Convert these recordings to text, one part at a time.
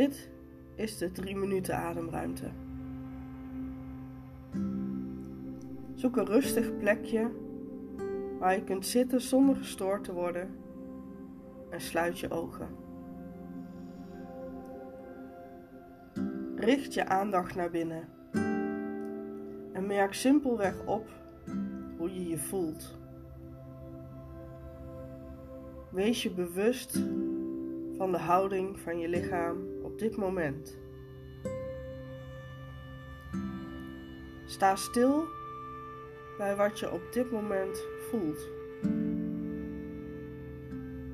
Dit is de 3 minuten ademruimte. Zoek een rustig plekje waar je kunt zitten zonder gestoord te worden en sluit je ogen. Richt je aandacht naar binnen en merk simpelweg op hoe je je voelt. Wees je bewust van de houding van je lichaam dit moment. Sta stil bij wat je op dit moment voelt.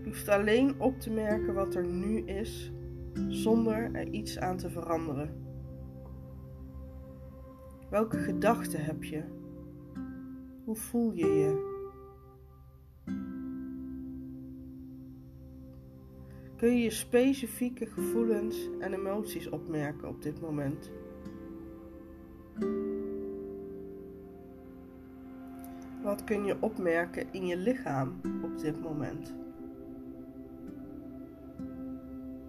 Je hoeft alleen op te merken wat er nu is, zonder er iets aan te veranderen. Welke gedachten heb je? Hoe voel je je? Kun je specifieke gevoelens en emoties opmerken op dit moment? Wat kun je opmerken in je lichaam op dit moment?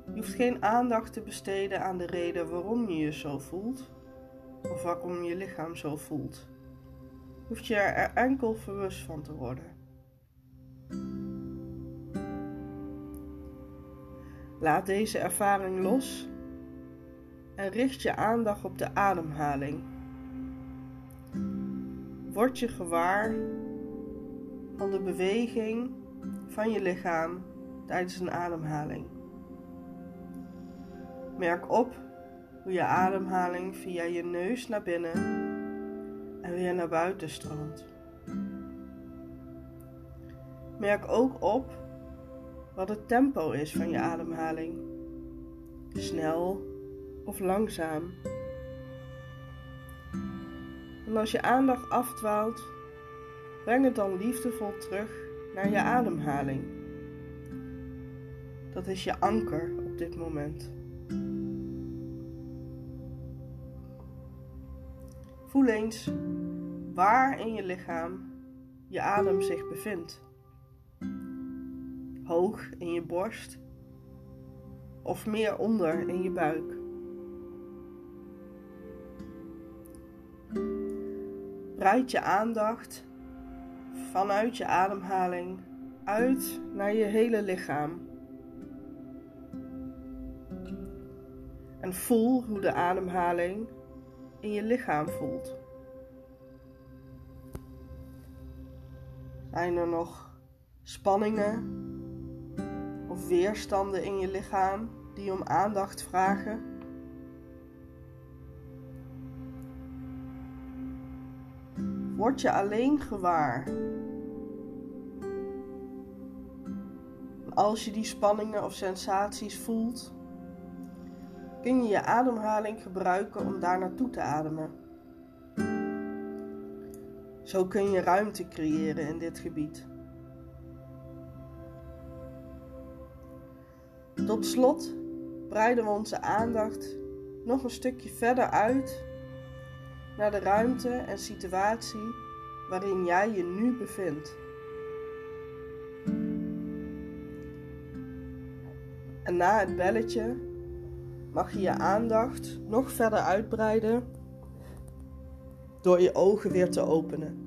Je hoeft geen aandacht te besteden aan de reden waarom je je zo voelt of waarom je lichaam zo voelt. Je hoeft je er enkel bewust van te worden. Laat deze ervaring los en richt je aandacht op de ademhaling. Word je gewaar van de beweging van je lichaam tijdens een ademhaling. Merk op hoe je ademhaling via je neus naar binnen en weer naar buiten stroomt. Merk ook op wat het tempo is van je ademhaling. Snel of langzaam. En als je aandacht afdwaalt, breng het dan liefdevol terug naar je ademhaling. Dat is je anker op dit moment. Voel eens waar in je lichaam je adem zich bevindt hoog in je borst of meer onder in je buik. Breid je aandacht vanuit je ademhaling uit naar je hele lichaam. En voel hoe de ademhaling in je lichaam voelt. Zijn er nog spanningen weerstanden in je lichaam die om aandacht vragen. Word je alleen gewaar. Als je die spanningen of sensaties voelt, kun je je ademhaling gebruiken om daar naartoe te ademen. Zo kun je ruimte creëren in dit gebied. Tot slot breiden we onze aandacht nog een stukje verder uit naar de ruimte en situatie waarin jij je nu bevindt. En na het belletje mag je je aandacht nog verder uitbreiden door je ogen weer te openen.